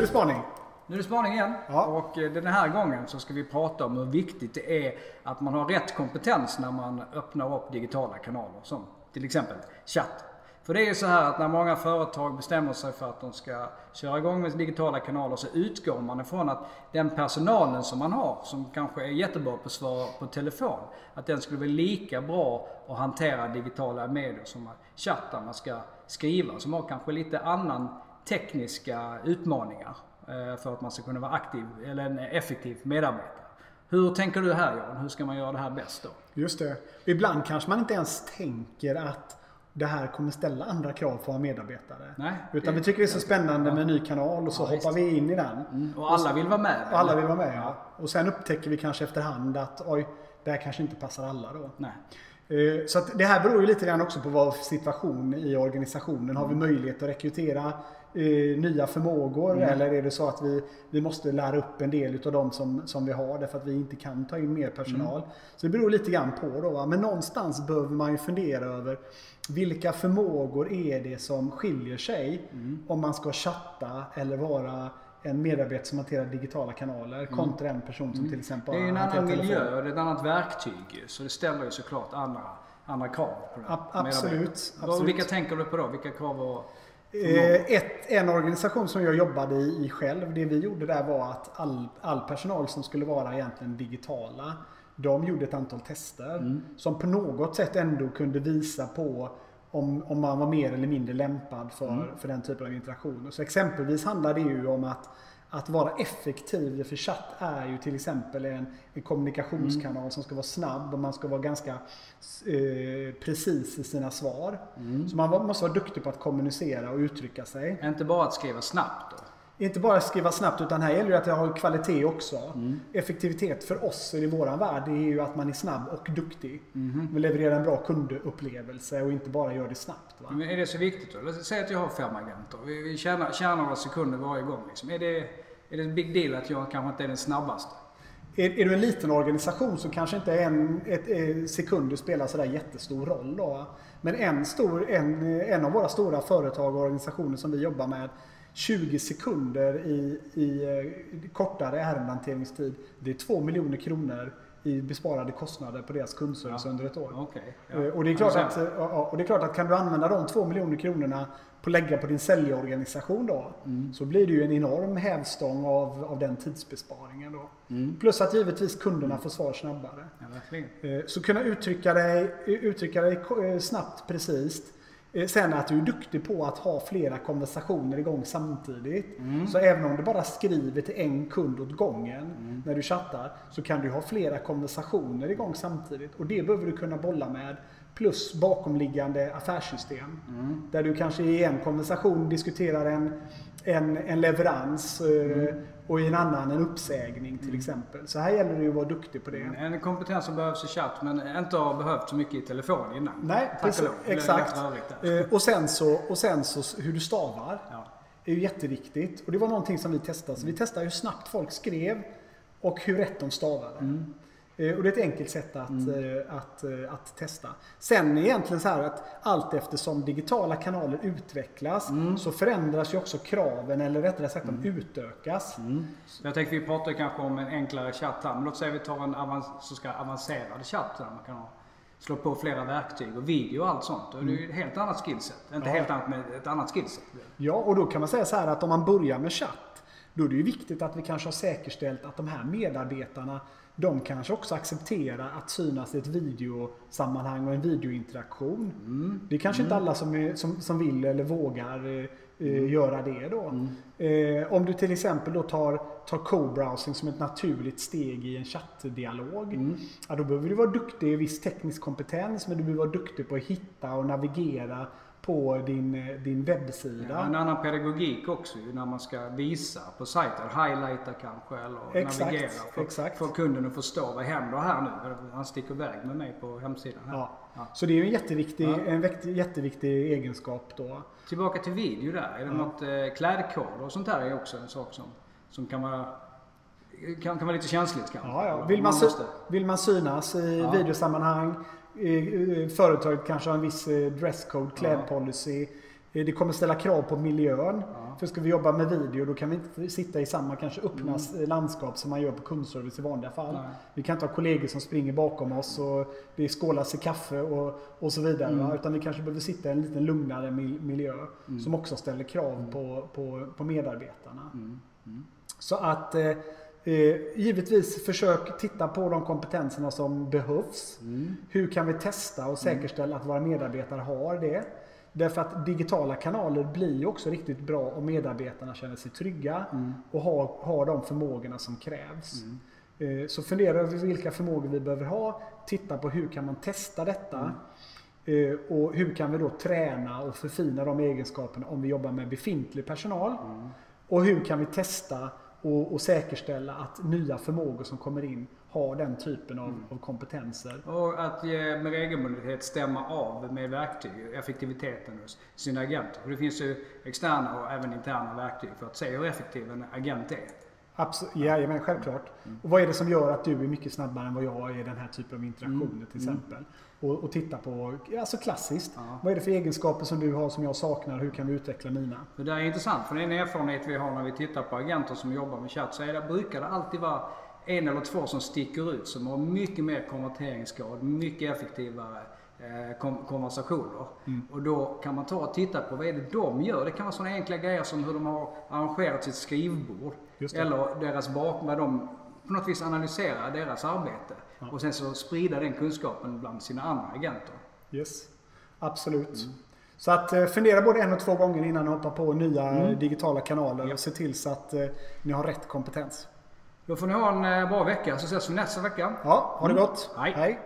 är det spaning. Nu är det spaning igen. Ja. Och eh, den här gången så ska vi prata om hur viktigt det är att man har rätt kompetens när man öppnar upp digitala kanaler. Som till exempel chatt. För det är ju så här att när många företag bestämmer sig för att de ska köra igång med digitala kanaler så utgår man ifrån att den personalen som man har, som kanske är jättebra på att svara på telefon, att den skulle vara lika bra att hantera digitala medier som chatt där man ska skriva, som har kanske lite annan tekniska utmaningar eh, för att man ska kunna vara aktiv eller en effektiv medarbetare. Hur tänker du här Jan? Hur ska man göra det här bäst då? Just det. Ibland kanske man inte ens tänker att det här kommer ställa andra krav på våra medarbetare. Nej, Utan vi tycker det är så spännande med en ny kanal och så Ja, hoppar vi in i den. Mm, Och alla vill vara med? Och alla vill vara med ja. Och sen upptäcker vi kanske efterhand att oj, det här kanske inte passar alla då. Nej. Eh, Så det här beror ju lite grann också på vad situation i organisationen. Har vi Mm. möjlighet att rekrytera eh, nya förmågor Mm. eller är det så att vi, vi måste lära upp en del utav dem som, som vi har därför att vi inte kan ta in mer personal. Mm. Så det beror lite grann på då. Va? Men någonstans behöver man ju fundera över vilka förmågor är det som skiljer sig Mm. om man ska chatta eller vara en medarbetare som hanterar digitala kanaler kontra en person som till exempel Mm. Det är ju en annan miljö och det är ett annat verktyg Så det ställer ju såklart andra, andra krav på det. Ab- absolut, absolut. Vilka tänker du på då? Vilka krav och... Eh, ett, en organisation som jag jobbade i, själv, det vi gjorde där var att all, all personal som skulle vara egentligen digitala, de gjorde ett antal tester som på något sätt ändå kunde visa på om, om man var mer eller mindre lämpad för, för den typen av interaktioner. Så exempelvis handlar det ju om att att vara effektiv för chatt är ju till exempel en, en kommunikationskanal som ska vara snabb och man ska vara ganska eh, precis i sina svar. Så man måste vara duktig på att kommunicera och uttrycka sig. Inte bara att skriva snabbt då? Inte bara skriva snabbt utan här gäller det att det har kvalitet också. Mm. Effektivitet för oss i våran värld är ju att man är snabb och duktig. Mhm. Man levererar en bra kundupplevelse och inte bara gör det snabbt. Va? Men är det så viktigt då? Säga att jag har fem agenter. Vi, vi tjänar, tjänar några sekunder varje gång. Liksom. Är, det, är det en big deal att jag kanske inte är den snabbaste? Är, är du en liten organisation så kanske inte en ett, eh, sekunder spelar sådär jättestor roll. Då. Men en, stor, en, en av våra stora företag och organisationer som vi jobbar med 20 sekunder i, i eh, kortare ärendehanteringstid. Det är 2 miljoner kronor i besparade kostnader på deras kundservice Ja. under ett år. Okej. Eh, Och det, är klart att, ja, ja, och det är klart att kan du använda de 2 miljoner kronorna på lägga på din säljorganisation då. Mm. Så blir det ju en enorm hävstång av, av den tidsbesparingen då. Mm. Plus att givetvis kunderna får svar snabbare. Ja. Eh, Så kunna uttrycka dig, uttrycka dig snabbt, precis. Eh, Sen att du är duktig på att ha flera konversationer igång samtidigt. Mm. Så även om du bara skriver till en kund åt gången Mm. när du chattar så kan du ha flera konversationer igång samtidigt. Och det behöver du kunna bolla med. Plus bakomliggande affärssystem. Mm. Där du kanske i en konversation diskuterar en, en, en leverans eh, och i en annan en uppsägning till exempel. Så här gäller det ju att vara duktig på det. En kompetens som behövs i chatt men inte har behövt så mycket i telefon innan. Nej, precis, exakt. Eh, och, sen så, och sen så hur du stavar Ja. är ju jätteviktigt. Och det var någonting som vi testade. Så vi testade hur snabbt folk skrev och hur rätt de stavade. Mm. Eh, Och det är ett enkelt sätt att, eh, att, eh, att testa. Sen är egentligen så här att allt eftersom digitala kanaler utvecklas Mm. så förändras ju också kraven, eller rättare sagt de utökas. Så Jag tänkte vi pratar kanske om en enklare chatt här. Men låt säga vi tar en avans så ska avancerad chatt där man kan ha, slå på flera verktyg och video och allt sånt. Är det ju ett helt annat skillset. Inte Ja. helt annat men ett annat skillset. Ja, och då kan man säga så här att om man börjar med chatt, då är det ju viktigt att vi kanske har säkerställt att de här medarbetarna, de kanske också accepterar att synas i ett videosammanhang och en videointeraktion. Det är kanske inte alla som, är, som, som vill eller vågar eh, eh, göra det då. Eh, om du till exempel då tar, tar co-browsing som ett naturligt steg i en chattdialog. Ja, då behöver du vara duktig i viss teknisk kompetens men du behöver vara duktig på att hitta och navigera på din, eh, din webbsida. Ja, en annan pedagogik också när man ska visa på sajten. Highlighta kanske eller Exakt, navigera. För, exakt. för kunden att förstå vad händer här nu. Han sticker iväg med mig på hemsidan. Här. Ja. Ja. Så det är en jätteviktig, Ja. en jätteviktig egenskap då. Tillbaka till video där. Är det något eh, klädkoder och sånt där är också en sak som, som kan vara kan, kan vara lite känsligt kanske. Ja, ja. Vill, man måste- vill man synas i Ja. videosammanhang, företaget kanske har en viss eh, dresscode, klädpolicy. Eh, Det kommer ställa krav på miljön. Ja. För ska vi jobba med video då kan vi inte sitta i samma kanske öppna Mm. eh, landskap som man gör på kundservice i vanliga fall. Nej. Vi kan inte ha kollegor som springer bakom oss och det skålas i kaffe och, och så vidare. Mm. Utan vi kanske behöver sitta i en lite lugnare mil- miljö Mm. som också ställer krav på, på, på medarbetarna. Mm. Mm. Så att eh, givetvis försök titta på de kompetenserna som behövs. Mm. Hur kan vi testa och säkerställa att våra medarbetare har det? Därför att digitala kanaler blir ju också riktigt bra om medarbetarna känner sig trygga Mm. och har, har de förmågorna som krävs. Mm. Eh, Så fundera över vilka förmågor vi behöver ha. Titta på hur kan man testa detta. Eh, Och hur kan vi då träna och förfina de egenskaperna om vi jobbar med befintlig personal. Mm. Och hur kan vi testa och, och säkerställa att nya förmågor som kommer in har den typen av, Mm. av kompetenser. Och att eh, med regelbundenhet stämma av med verktyg, effektiviteten hos sina agenter. För det finns ju externa och även interna verktyg för att se hur effektiv en agent är. Absolut, jajamän, självklart. Och vad är det som gör att du är mycket snabbare än vad jag är i den här typen av interaktioner till Mm. exempel? Och, och titta på, alltså klassiskt. Ja. Vad är det för egenskaper som du har som jag saknar? Hur kan vi utveckla mina? Det där är intressant för det är en erfarenhet vi har när vi tittar på agenter som jobbar med chatt. Så är det, brukar det alltid vara en eller två som sticker ut som har mycket mer konverteringsgrad, mycket effektivare konversationer. Mm. Och då kan man ta och titta på vad är det de gör. Det kan vara sådana enkla grejer som hur de har arrangerat sitt skrivbord. Eller deras bak, vad de på något vis analyserar deras arbete. Ja. Och sen så sprida den kunskapen bland sina andra agenter. Yes, absolut. Mm. Så att eh, fundera både en och två gånger innan ni hoppar på nya Mm. eh, digitala kanaler Ja. och se till så att eh, ni har rätt kompetens. Då får ni ha en eh, bra vecka så ses vi nästa vecka. Ja, ha det Mm. gott. Hej. Hej.